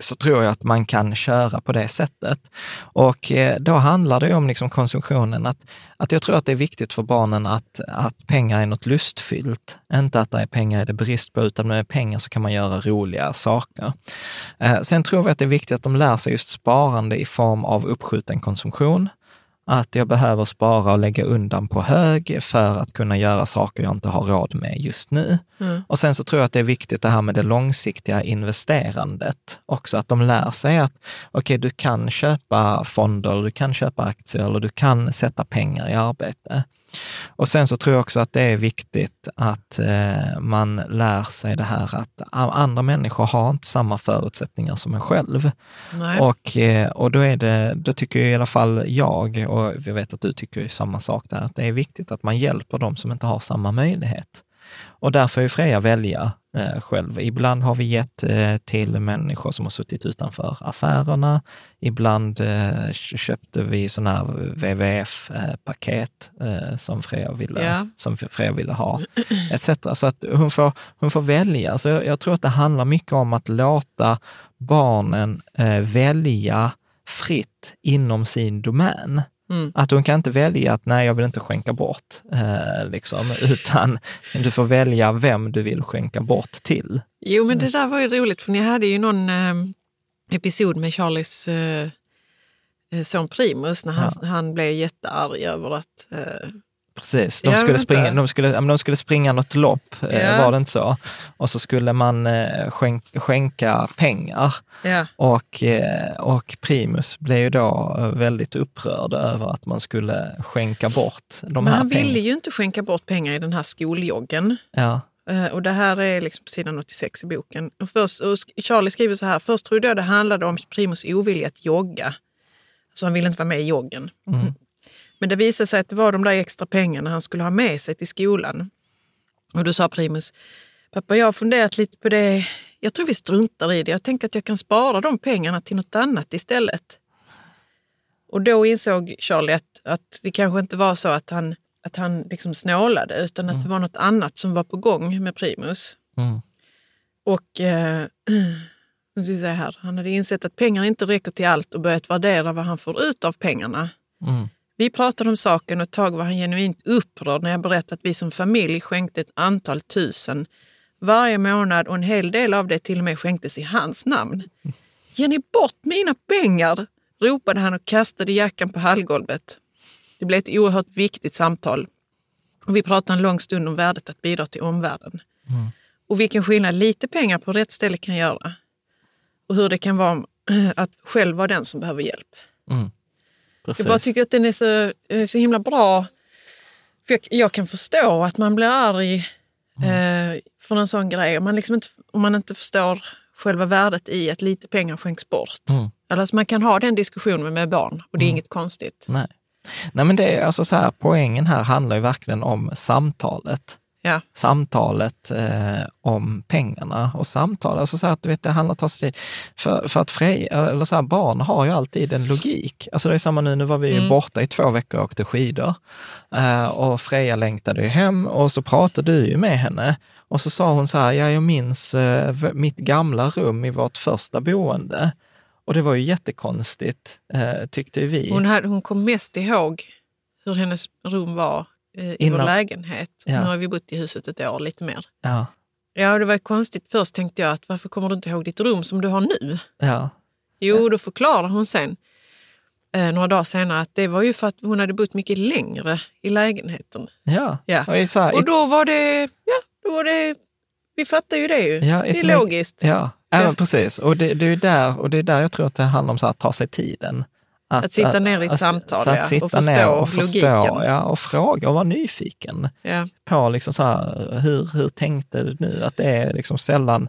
så tror jag att man kan köra på det sättet. Och eh, då handlar det om liksom konsumtionen, att, att jag tror att det är viktigt för barnen att, att pengar är något lustfyllt. Inte att det är pengar är det brist på, utan med pengar så kan man göra roliga saker. Eh, sen tror vi att det är viktigt att de lär sig just sparande i form av uppskjuten konsumtion. Att jag behöver spara och lägga undan på hög för att kunna göra saker jag inte har råd med just nu. Och sen så tror jag att det är viktigt det här med det långsiktiga investerandet också, att de lär sig att okej, du kan köpa fonder, du kan köpa aktier eller du kan sätta pengar i arbete. Och sen så tror jag också att det är viktigt att eh, man lär sig det här att andra människor har inte samma förutsättningar som en själv. Nej. Och, eh, och då, är det, då tycker i alla fall jag, och jag vet att du tycker samma sak där, att det är viktigt att man hjälper dem som inte har samma möjlighet. Och där får ju Freja välja eh, själv. Ibland har vi gett eh, till människor som har suttit utanför affärerna. Ibland eh, köpte vi sådana här WWF-paket eh, som, Freja ville, Ja. som Freja ville ha, etc. Så att hon får, hon får välja. Så jag, jag tror att det handlar mycket om att låta barnen eh, välja fritt inom sin domän. Mm. Att hon kan inte välja att nej, jag vill inte skänka bort, eh, liksom, utan du får välja vem du vill skänka bort till. Jo, men det där var ju roligt för ni hade ju någon eh, episod med Charlies eh, eh, son Primus när han, han blev jättearg över att... Eh, Precis, de Ja, skulle, springa, de, skulle, de skulle springa något lopp, eh, Ja. var det inte så? Och så skulle man eh, skänk, skänka pengar. ja, Och, eh, och Primus blev ju då väldigt upprörd över att man skulle skänka bort de men här han ville pengarna. ju inte skänka bort pengar i den här skoljoggen. Ja, Och det här är liksom på sidan 86 i boken. Och först, och Charlie skriver så här, först trodde jag det handlade om Primus ovilja att jogga. Så han ville inte vara med i joggen. Mm. Men det visade sig att det var de där extra pengarna han skulle ha med sig till skolan. Och då sa Primus, pappa jag har funderat lite på det, jag tror vi struntar i det. Jag tänker att jag kan spara de pengarna till något annat istället. Och då insåg Charlie att, att det kanske inte var så att han, att han liksom snålade utan att det var något annat som var på gång med Primus. Mm. Och eh, nu ska vi se här. han hade insett att pengarna inte räcker till allt och börjat värdera vad han får ut av pengarna. Mm. Vi pratade om saken och ett tag var han genuint upprörd när jag berättade att vi som familj skänkte ett antal tusen varje månad och en hel del av det till och med skänktes i hans namn. Ger ni bort mina pengar? ropade han och kastade jackan på hallgolvet. Det blev ett oerhört viktigt samtal. Och vi pratade en lång stund om värdet att bidra till omvärlden. Och vilken skillnad lite pengar på rätt ställe kan göra. Och hur det kan vara att själv vara den som behöver hjälp. Precis. Jag bara tycker att den är så, den är så himla bra. För jag, jag kan förstå att man blir arg eh, för en sån grej. Om man, liksom inte, om man inte förstår själva värdet i att lite pengar skänks bort. Mm. Alltså man kan ha den diskussionen med barn och det är inget konstigt. Nej. Nej, men det är alltså så här, poängen här handlar ju verkligen om samtalet. Ja. Samtalet eh, om pengarna och samtal, alltså så att du vet, det handlar om att ta sig tid. För, för att Frej, eller så här, barn har ju alltid en logik. Alltså det är samma nu, nu var vi ju borta i två veckor och åkte skidor. Eh, och Freja längtade ju hem och så pratade du ju med henne. Och så sa hon så här, ja jag minns eh, mitt gamla rum i vårt första boende. Och det var ju jättekonstigt, eh, tyckte vi. Hon, hade, hon kom mest ihåg hur hennes rum var i Innan- vår lägenhet. Ja. Nu har vi bott i huset ett år, lite mer. Ja, Ja, det var konstigt. Först tänkte jag att varför kommer du inte ihåg ditt rum som du har nu? ja, Jo, då förklarar hon sen eh, några dagar senare att det var ju för att hon hade bott mycket längre i lägenheten. ja. Ja. Och här, Och då var det, ja, då var det, vi fattar ju det ju. Ja, det är logiskt. Ja, ja. Ja. men precis. Och det, det, är där, och det är där jag tror att det handlar om att ta sig tiden. Att sitta ner i ett samtal, så att ja, sitta och förstå ner och förstå, logiken. ja, och fråga och vara nyfiken Ja. på liksom så här, hur, hur tänkte du nu? Att det är liksom sällan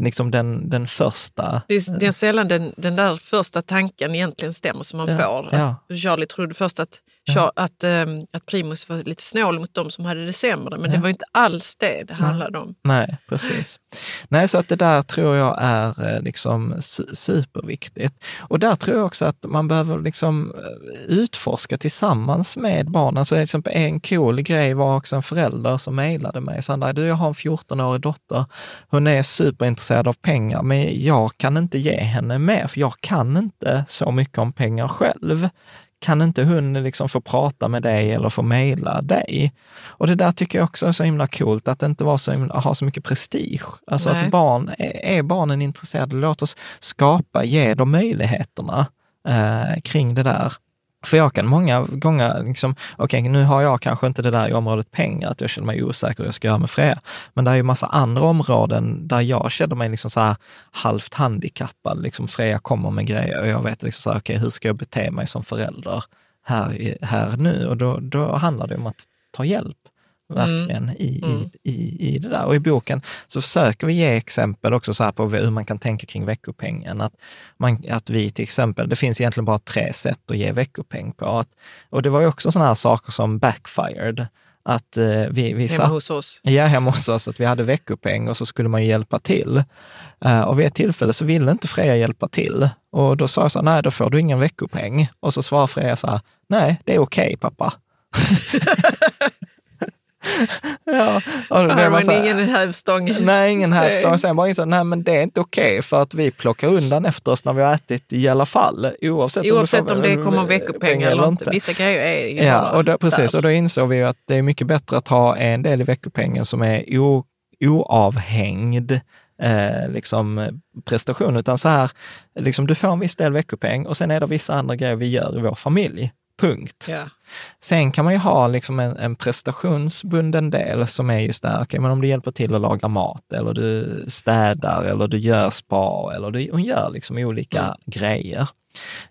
liksom den, den första. Det är, det är sällan den, den där första tanken egentligen stämmer som man Ja, får. ja. Charlie trodde först att, Char- att, ehm, att Primus var lite snål mot de som hade det sämre, men det var inte alls det det handlade om. Nej, precis. Nej, så att det där tror jag är eh, liksom su- superviktigt. Och där tror jag också att man behöver liksom eh, utforska tillsammans med barnen. Så till exempel en cool grej var också en förälder som mejlade mig. Sandra, du, jag har en 14-årig dotter. Hon är superintresserad av pengar, men jag kan inte ge henne mer, för jag kan inte så mycket om pengar själv kan inte hon liksom få prata med dig eller få mejla dig? Och det där tycker jag också är så himla coolt, att inte vara så himla, ha så mycket prestige. Alltså Nej. att barn, är barnen intresserade, låt oss skapa, ge dem möjligheterna eh, kring det där. För jag kan många gånger, liksom, okej nu har jag kanske inte det där i området pengar, att jag känner mig osäker hur jag ska göra med Freja. Men det är ju massa andra områden där jag känner mig liksom så här halvt handikappad. Liksom Freja kommer med grejer och jag vet liksom så här, okej hur ska jag bete mig som förälder här, här nu? Och då, då handlar det om att ta hjälp verkligen i, Mm. i, i, i det där. Och i boken så försöker vi ge exempel också så på hur man kan tänka kring veckopengen. Att, man, att vi till exempel, det finns egentligen bara tre sätt att ge veckopeng på. Att, och det var ju också sådana här saker som backfired. Att eh, vi, vi Hemma satt hos oss. Ja, hemma hos oss, att vi hade veckopeng och så skulle man hjälpa till. Eh, och vid ett tillfälle så ville inte Freja hjälpa till. Och då sa jag så här, nej, då får du ingen veckopeng. Och så svarade Freja så här, nej, det är okej pappa. ja, och det så här, ingen hävstång. Nej, ingen hävstång. Sen bara insåg, nej men det är inte okej för att vi plockar undan efter oss när vi har ätit i alla fall. Oavsett, Oavsett får om det kommer veckopeng eller inte. Vissa grejer är ju Ja, och då, precis. där. Och då insåg vi att det är mycket bättre att ha en del i veckopengen som är o, oavhängd eh, liksom, prestation, utan så här, liksom, du får en viss del veckopeng och sen är det vissa andra grejer vi gör i vår familj. Punkt. Ja. Sen kan man ju ha liksom en, en prestationsbunden del som är just där, okej, men om du hjälper till att laga mat eller du städar eller du gör spa eller du hon gör liksom olika Mm. grejer.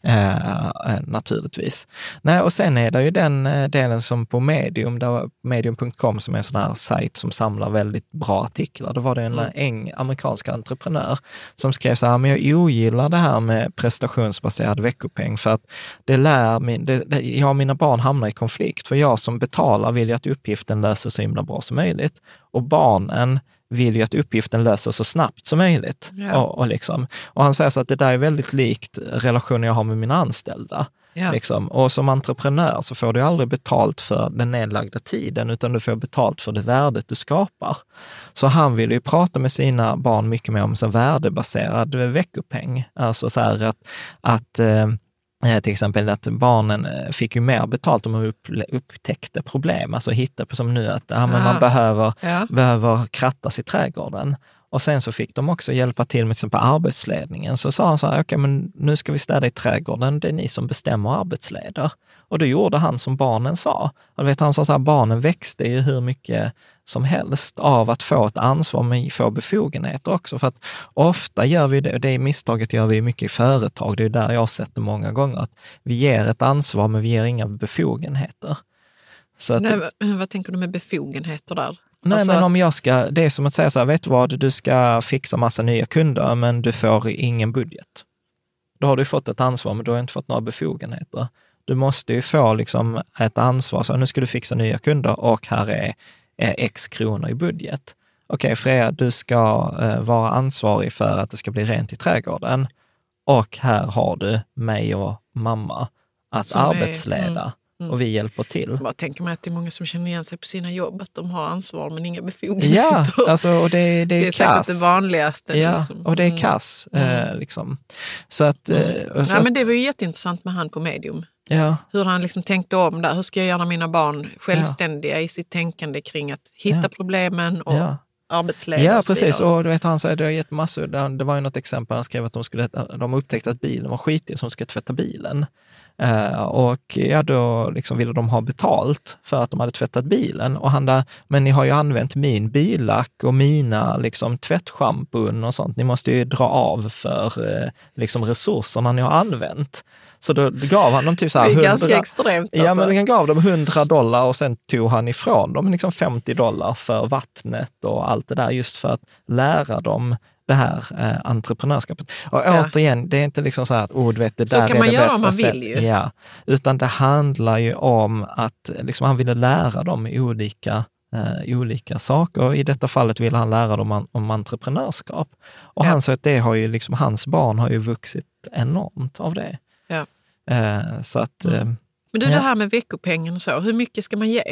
Eh, eh, naturligtvis. Nej, och sen är det ju den eh, delen som på Medium, medium.com som är en sån här sajt som samlar väldigt bra artiklar. Då var det en Mm. eng, amerikansk entreprenör som skrev så här, men jag ogillar det här med prestationsbaserad veckopeng för att det lär min, det, det, jag och mina barn hamnar i konflikt. För jag som betalar vill ju att uppgiften löser så himla bra som möjligt. Och barnen vill ju att uppgiften löser så snabbt som möjligt. Ja. Och, och, liksom, och han säger så att det där är väldigt likt relationen jag har med mina anställda. Ja. Liksom. Och som entreprenör så får du aldrig betalt för den nedlagda tiden, utan du får betalt för det värdet du skapar. Så han vill ju prata med sina barn mycket mer om så värdebaserad veckopeng. Alltså så här att, att Eh, Till exempel att barnen eh, fick ju mer betalt om de upp, upptäckte problem, alltså hittade, som nu att ja, men man Ah. behöver, Ja. behöver krattas i trädgården. Och sen så fick de också hjälpa till med till exempel arbetsledningen. Så sa han så här, okej men nu ska vi städa i trädgården, det är ni som bestämmer arbetsleder. Och då gjorde han som barnen sa. Och vet, han sa så här, barnen växte ju hur mycket som helst av att få ett ansvar men få befogenheter också. För att ofta gör vi det, och det misstaget gör vi mycket i företag, det är där jag har sett det många gånger, att vi ger ett ansvar men vi ger inga befogenheter. Så att, Nej, vad- tänker du med befogenheter där? Nej, Alltså men att- om jag ska, det är som att säga så här, vet du vad, du ska fixa massa nya kunder, men du får ingen budget. Då har du fått ett ansvar, men du har inte fått några befogenheter. Du måste ju få liksom ett ansvar, så nu ska du fixa nya kunder och här är x kronor i budget. Okej, Freja, du ska eh, vara ansvarig för att det ska bli rent i trädgården och här har du mig och mamma att Som är- arbetsleda mm. och vi hjälper till. Jag tänker mig att det är många som känner igen sig på sina jobb, att de har ansvar men inga befogenheter. Ja, alltså, och det, det är, det är säkert det vanligaste. Ja, liksom. och det är Mm. kass. Mm. Eh, liksom. Så att... Eh, och så att- men det var ju jätteintressant med han på Medium. Ja, Hur han liksom tänkte om där. Hur ska jag göra mina barn självständiga i sitt tänkande kring att hitta Ja. problemen och ja. arbetsledare ja, och precis. Och du vet, han säger, det har gett massor. Det var ju något exempel, han skrev att de, skulle, de upptäckte att bilen var skitig, så de ska tvätta bilen. Eh, och ja, då liksom ville de ha betalt för att de hade tvättat bilen. Och han där, men ni har ju använt min billack och mina liksom, tvättschampon och sånt. Ni måste ju dra av för eh, liksom, resurserna ni har använt. Så då gav han dem typ så här det är 100, ganska extremt. Ja, alltså. men han gav dem 100 dollar och sen tog han ifrån dem liksom 50 dollar för vattnet och allt det där, just för att lära dem det här eh, entreprenörskapet. Och Ja. återigen, det är inte liksom så här att oh, du vet, det Så där kan är man det göra bästa om man vill ju. Ja, utan det handlar ju om att liksom, han ville lära dem olika eh, olika saker. Och I detta fallet ville han lära dem om, om entreprenörskap. Och Ja. han sa att det har ju liksom, hans barn har ju vuxit enormt av det. Ja. Eh, så att, eh, Men du, det här med veckopengen och så, hur mycket ska man ge?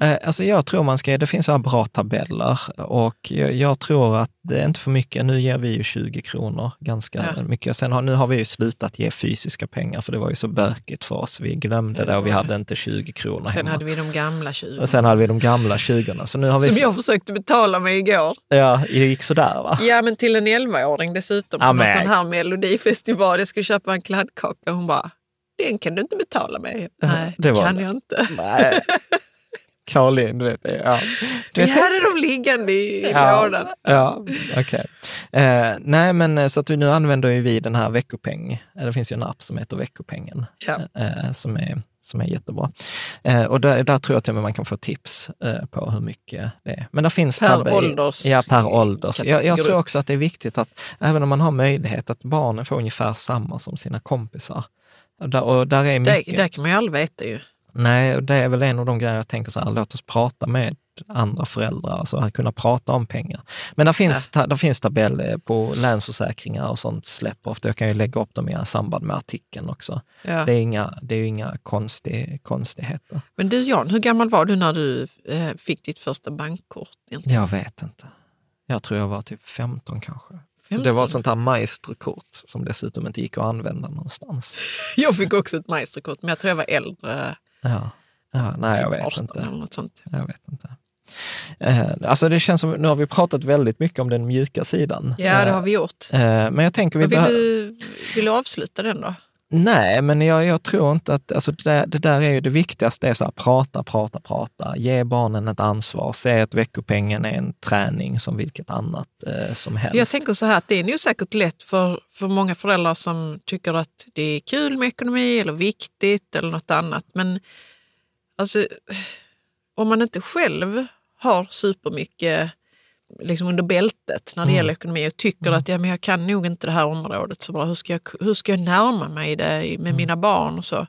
Eh, Alltså jag tror man ska, det finns så här bra tabeller och jag, jag tror att det är inte för mycket. Nu ger vi ju 20 kronor ganska Ja. mycket. Sen har, nu har vi ju slutat ge fysiska pengar för det var ju så bökigt för oss. Vi glömde Ja, det och vi hade inte 20 kronor Sen hemma. hade vi de gamla 20. Och sen hade vi de gamla 20 Så nu har vi... Som jag försökte betala med igår. Ja, det gick sådär va? Ja, men till en 11-åring dessutom. På någon men- sån här melodifestival. Jag skulle köpa en kladdkaka och hon bara, den kan du inte betala med. Nej, det kan det. jag inte. Nej. Caroline, du vet det. Ja. Du Vi vet, hade dem liggande i, i Ja. lådan. Ja, okej. Eh, nej, men eh, så att vi nu använder ju vi den här veckopeng. Det finns ju en app som heter Veckopengen Ja. eh, som, är, som är jättebra. Eh, och där, där tror jag till och med man kan få tips eh, på hur mycket det är. Men där finns Per tab- ålders- Ja, per ålders. Jag, jag tror också att det är viktigt att även om man har möjlighet att barnen får ungefär samma som sina kompisar. Och där, och där är Det, mycket. det kan man ju aldrig veta ju. Nej, det är väl en av de grejer jag tänker så här, låt oss prata med andra föräldrar, alltså att kunna prata om pengar. Men där finns, ta, där finns tabeller på Länsförsäkringar och sånt släpper ofta. Jag kan ju lägga upp dem i samband med artikeln också. Ja. Det är inga, det är inga konstig, konstigheter. Men du Jan, hur gammal var du när du eh, fick ditt första bankkort? egentligen? Jag vet inte. Jag tror jag var typ 15 kanske. 15? Det var sånt här maestrokort som dessutom inte gick att använda någonstans. Jag fick också ett maestrokort, men jag tror jag var äldre. Ja, ja nej jag typ vet 18 inte. Eller något sånt. Jag vet inte. Eh, alltså det känns som, nu har vi pratat väldigt mycket om den mjuka sidan. Ja, det Eh, har vi gjort. eh, men jag tänker vi vill, du, vill du avsluta den då? Nej, men jag, jag tror inte att, alltså det, där, det där är ju det viktigaste, är så här, prata, prata, prata. Ge barnen ett ansvar. Se att veckopengen är en träning som vilket annat eh, som helst. Jag tänker så här att det är nog säkert lätt för, för många föräldrar som tycker att det är kul med ekonomi eller viktigt eller något annat. Men alltså, om man inte själv har supermycket liksom under bältet när det Mm. gäller ekonomi och tycker att ja, men jag kan nog inte det här området så bra. Hur ska jag, hur ska jag närma mig det med mina barn och så?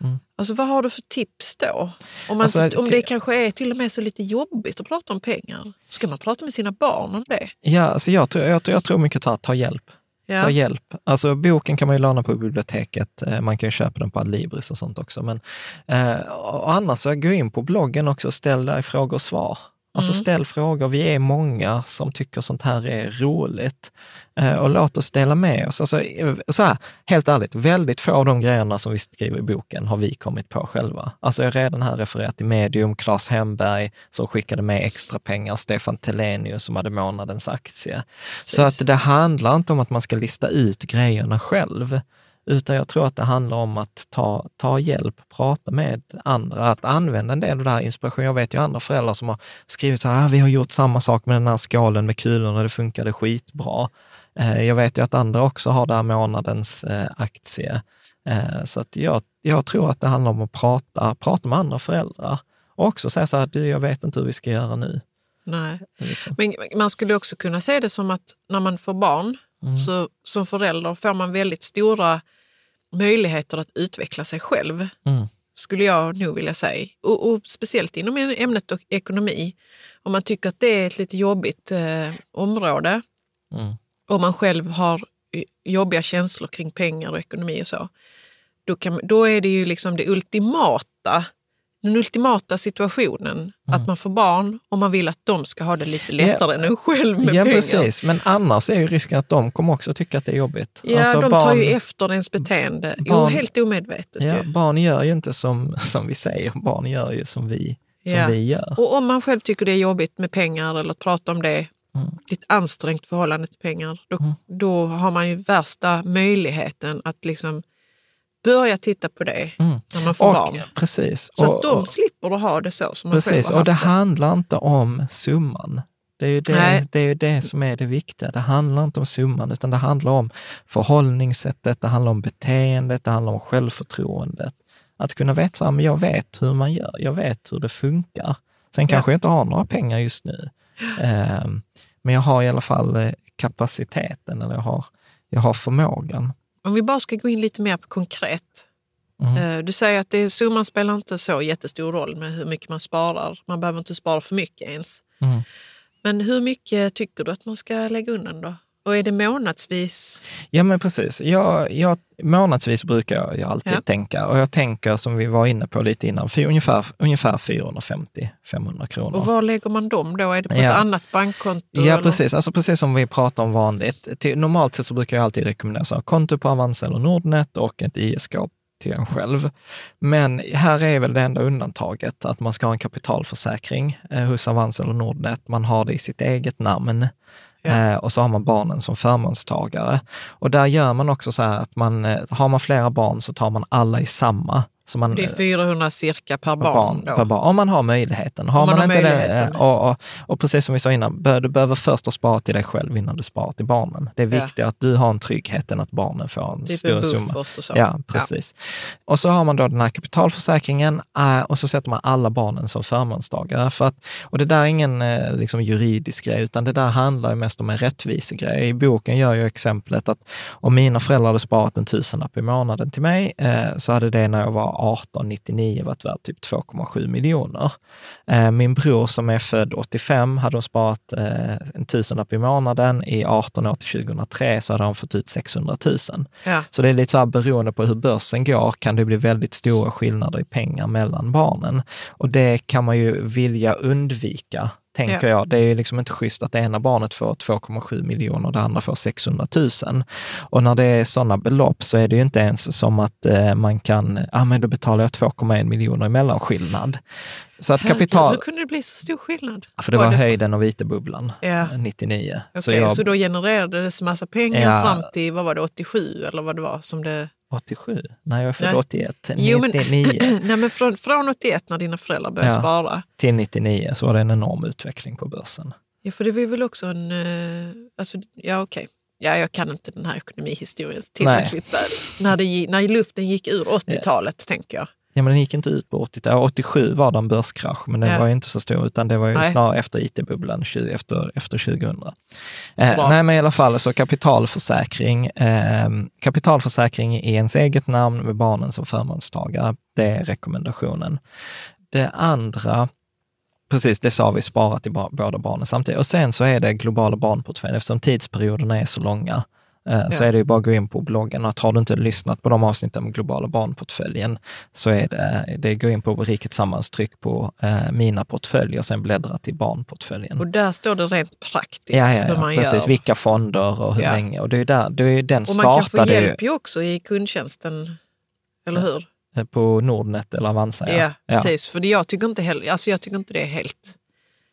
Mm. Alltså vad har du för tips då? Om, man, Alltså, om det kanske är till och med så lite jobbigt att prata om pengar. Ska man prata med sina barn om det? Ja, alltså jag, tror, jag, tror- jag tror mycket ta, ta hjälp. Ja. Ta hjälp. Alltså boken kan man ju låna på biblioteket. Eh, Man kan ju köpa den på Adlibris och sånt också. Men, eh, och annars så gå in på bloggen också och ställ dig frågor och svar. Alltså Mm. ställ frågor. Vi är många som tycker sånt här är roligt. Eh, och låt oss dela med oss. Alltså, eh, så här, helt ärligt, väldigt få av de grejerna som vi skriver i boken har vi kommit på själva. Alltså jag har redan här refererat till Medium, Claes Hemberg som skickade med extra pengar, Stefan Telenius som hade månadens aktie. Så att det handlar inte om att man ska lista ut grejerna själv, utan jag tror att det handlar om att ta, ta hjälp, prata med andra, att använda en del av det här inspiration. Jag vet ju andra föräldrar som har skrivit så här, ah, vi har gjort samma sak med den här skalen med kulorna, det funkade skitbra. Eh, Jag vet ju att andra också har där månadens eh, aktie. Eh, Så att jag, jag tror att det handlar om att prata, prata med andra föräldrar och också säga så här, du, jag vet inte hur vi ska göra nu. Nej. Liksom. Men man skulle också kunna se det som att när man får barn, Mm. så som förälder får man väldigt stora möjligheter att utveckla sig själv, Mm. skulle jag nog vilja säga. Och, och speciellt inom ämnet och ekonomi. Om man tycker att det är ett lite jobbigt eh, område, Mm. om man själv har jobbiga känslor kring pengar och ekonomi och så, då, kan, då är det ju liksom det ultimata den ultimata situationen, att man får barn och man vill att de ska ha det lite lättare än en själv med Ja, pengar. precis. Men annars är ju risken att de kommer också tycka att det är jobbigt. Ja, Alltså, de barn, tar ju efter ens beteende. jo, barn- helt omedvetet Ja, ju. barn gör ju inte som, som vi säger, barn gör ju som vi, som Ja. vi gör. Och om man själv tycker det är jobbigt med pengar eller att prata om det, Mm. ett ansträngt förhållande till pengar, då, då har man ju värsta möjligheten att liksom börja titta på det Mm. när man får Och, barn. precis. Så och, att de och, slipper att ha det så som man själv precis. har Och det det. handlar inte om summan. Det är, ju Nej. det, det är ju det som är det viktiga. Det handlar inte om summan, utan det handlar om förhållningssättet, det handlar om beteendet, det handlar om självförtroendet. Att kunna veta så här, men jag vet hur man gör, jag vet hur det funkar. Sen kanske jag inte har några pengar just nu. Ehm, Men jag har i alla fall eh, kapaciteten, eller jag har, jag har förmågan. Om vi bara ska gå in lite mer på konkret. Mm. Eh, Du säger att det, summan spelar inte så jättestor roll med hur mycket man sparar. Man behöver inte spara för mycket ens. Mm. Men hur mycket tycker du att man ska lägga undan då? Och är det månadsvis? Ja, men precis. Jag, jag, månadsvis brukar jag, alltid Ja. tänka, och jag tänker som vi var inne på lite innan, för ungefär, ungefär 450-500 kronor. Och var lägger man dem då? Är det på Ja. ett annat bankkonto? Ja, eller? precis. Alltså precis som vi pratar om vanligt. Till, normalt sett så brukar jag alltid rekommendera så konto på Avanza eller Nordnet och ett ISK till en själv. Men här är väl det enda undantaget att man ska ha en kapitalförsäkring eh, hos Avanza eller Nordnet. Man har det i sitt eget namn. Ja. Eh, och så har man barnen som förmånstagare. Och där gör man också så här att man, eh, har man flera barn så tar man alla i samma. Man, Det är 400 cirka per per barn. barn, per barn, om man har möjligheten. Har Om man, man har inte det, möjligheten. eh, och, och, och precis som vi sa innan, bör, du behöver först ha sparat till dig själv innan du sparar till barnen. Det är Ja. viktigt att du har en trygghet än att barnen får en Typ större en summa. och så. Ja, precis. Och så har man då den här kapitalförsäkringen eh, och så sätter man alla barnen som förmånstagare. För att, och det där är ingen eh, liksom juridisk grej, utan det där handlar mest om en rättvisegrej. I boken gör jag exemplet att om mina föräldrar hade sparat en tusenlapp i månaden till mig, eh, så hade det när jag var 18-99 varit värt typ 2,7 miljoner. Eh, min bror som är född 85 hade hon sparat eh, en tusenlapp i månaden. I 18 år till 2003 så hade han fått ut 600 000. Ja. Så det är lite så här beroende på hur börsen går kan det bli väldigt stora skillnader i pengar mellan barnen. Och det kan man ju vilja undvika, tänker Ja. jag. Det är liksom inte schysst att det ena barnet får 2,7 miljoner och det andra får 600 000. Och när det är sådana belopp så är det ju inte ens som att eh, man kan, ja ah, men då betalar jag 2,1 miljoner i mellanskillnad. Så att kapital, Hur kunde det bli så stor skillnad? för det var det- höjden av IT-bubblan, Ja. 99. Okej, Så jag, så då genererades massa pengar Ja. fram till, vad var det, 87 eller vad det var som det... 87? Nej, jag är född Nej. 81. Jo, men- 99 Nej men från, från 81 när dina föräldrar började Ja. spara. till 99 så var det en enorm utveckling på börsen. Ja, för det var väl också en... eh, Alltså, ja okej. Ja, jag kan inte den här ekonomihistorien tillräckligt väl. När, det, när luften gick ur 80-talet, tänker jag. Ja, men den gick inte ut på 80 ja, 87 var det en börskrasch, men den Ja. var inte så stor, utan det var ju Nej. snarare efter IT-bubblan, 20 efter, efter 2000. Eh, nej, men i alla fall, så kapitalförsäkring. Eh, kapitalförsäkring i ens eget namn med barnen som förmånstagare, det är rekommendationen. Det andra, precis det sa vi, spara till båda barnen samtidigt. Och sen så är det globala barnportföljen, eftersom tidsperioderna är så långa, eh, så Ja. är det ju bara att gå in på bloggen. Och har du inte lyssnat på de avsnitten om globala barnportföljen, så är det, det gå in på Rikets Sammans-tryck på eh, mina portföljer och sen bläddra till barnportföljen. Och där står det rent praktiskt Ja, ja, hur ja man precis. gör. Vilka fonder och hur Ja. länge. Och det är där, det är den Och man kan få hjälp ju också i kundtjänsten, eller hur? eh, på Nordnet eller Avanza. Ja, precis. För det, jag, tycker inte heller, alltså jag tycker inte det är helt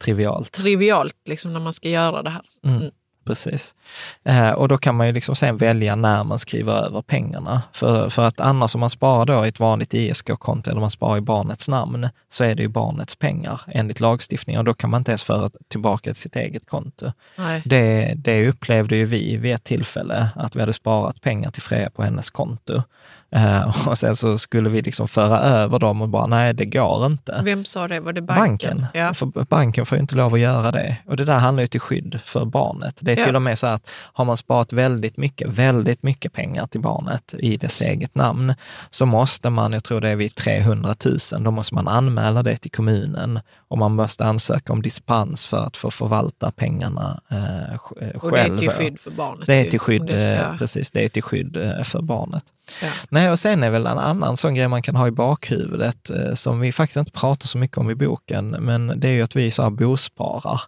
Trivialt. trivialt liksom, när man ska göra det här. Mm. Precis. Eh, och då kan man ju liksom sen välja när man skriver över pengarna. För, för att annars om man sparar då i ett vanligt ISK-konto eller man sparar i barnets namn, så är det ju barnets pengar enligt lagstiftningen och då kan man inte ens föra tillbaka till sitt eget konto. Nej. Det, det upplevde ju vi vid ett tillfälle, att vi hade sparat pengar till Freja på hennes konto. Eh, och sen så skulle vi liksom föra över dem och bara, nej det går inte. Vem sa det? Var det banken? Banken. Ja. För banken får ju inte lov att göra det. Och det där handlar ju till skydd för barnet. Det är Ja. till och med så att har man sparat väldigt mycket, väldigt mycket pengar till barnet i dess eget namn, så måste man, jag tror det är vid 300 000, då måste man anmäla det till kommunen och man måste ansöka om dispens för att få förvalta pengarna eh, sj- eh, Och det är själv. till skydd för barnet. Det är till skydd, det ska- eh, precis, det är till skydd eh, för barnet. Ja. Nej, och sen är väl en annan sån grej man kan ha i bakhuvudet, eh, som vi faktiskt inte pratar så mycket om i boken, men det är ju att vi så här bosparar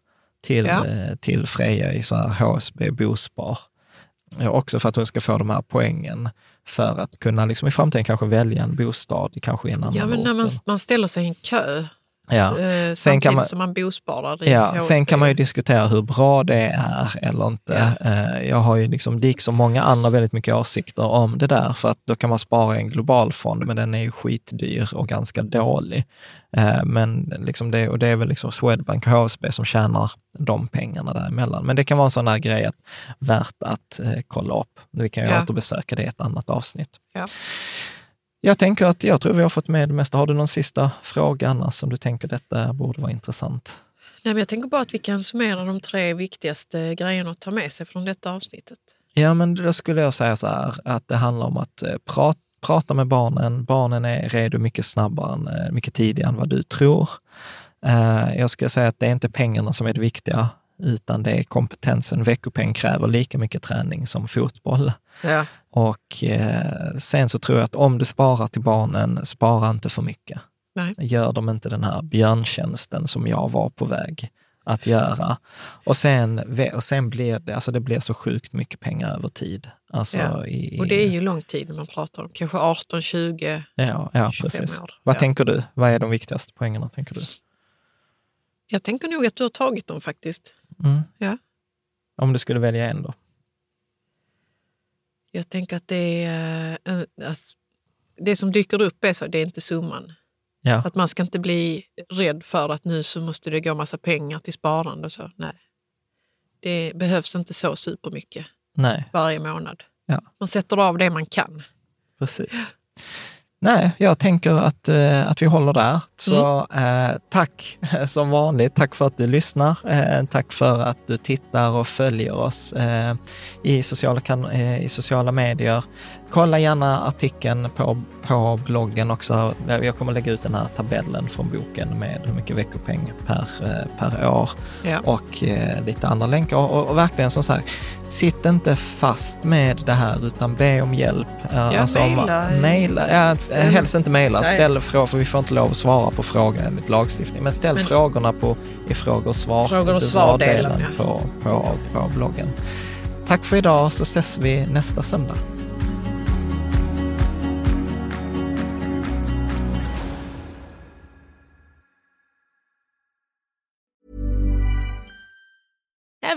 till, Ja. eh, till Freja i så här HSB Bospar. Också för att hon ska få de här poängen för att kunna liksom i framtiden kanske välja en bostad, kanske i en annan ja, men när man, man ställer sig i en kö Ja. eh, Sen kan man- som man bosparar i Ja, HSB. sen kan man ju diskutera hur bra det är eller inte. Eh, Jag har ju liksom, liksom många andra, väldigt mycket åsikter om det där, för att då kan man spara i en globalfond, men den är ju skitdyr och ganska dålig. Eh, Men liksom det, och det är väl liksom Swedbank och HSB som tjänar de pengarna däremellan. Men det kan vara en sån här grej att, värt att kolla upp. Vi kan ju Ja. återbesöka det i ett annat avsnitt. Ja. Jag tänker att jag tror vi har fått med det mesta. Har du någon sista fråga annars som du tänker detta borde vara intressant? Nej, men jag tänker bara att vi kan summera de tre viktigaste grejerna att ta med sig från detta avsnittet. Ja, men då skulle jag säga så här, att det handlar om att eh, prata, prata med barnen. Barnen är redo mycket snabbare, eh, mycket tidigare än vad du tror. Eh, jag skulle säga att det är inte pengarna som är det viktiga, utan det är kompetensen. Veckopeng kräver lika mycket träning som fotboll. Ja. Och eh, sen så tror jag att om du sparar till barnen, spara inte för mycket. Nej. Gör dem inte den här björntjänsten som jag var på väg att göra. Och sen, och sen blir det, alltså det blir så sjukt mycket pengar över tid. Alltså Ja. i, Och det är ju lång tid när man pratar om kanske 18, 20. ja, ja, 25 precis. år. Vad Ja. tänker du? Vad är de viktigaste poängerna, tänker du? Jag tänker nog att du har tagit dem faktiskt. Mm. Ja. Om du skulle välja en då? Jag tänker att det är... eh, alltså, det som dyker upp är så, det är inte summan. Ja, Att man ska inte bli rädd för att nu så måste det gå massa pengar till sparande och så. Nej. Det behövs inte så supermycket nej, varje månad. Ja. Man sätter av det man kan. precis. Nej, jag tänker att, eh, att vi håller där. Så Mm. eh, tack som vanligt. Tack för att du lyssnar. Eh, tack för att du tittar och följer oss eh, i, sociala kan, eh, i sociala medier. Kolla gärna artikeln på, på bloggen också. Jag kommer lägga ut den här tabellen från boken med hur mycket veckopeng per, eh, per år Ja. och eh, lite andra länkar. Och, och verkligen som sagt, sitt inte fast med det här utan be om hjälp. Ja, mejla. Mejla, ja, helst inte mejla. Ställ frågor, för vi får inte lov att svara på frågor enligt lagstiftning. Men ställ Men- frågorna på, i frågor och svar. Frågor och svardelen, på, på, på bloggen. Tack för idag så ses vi nästa söndag.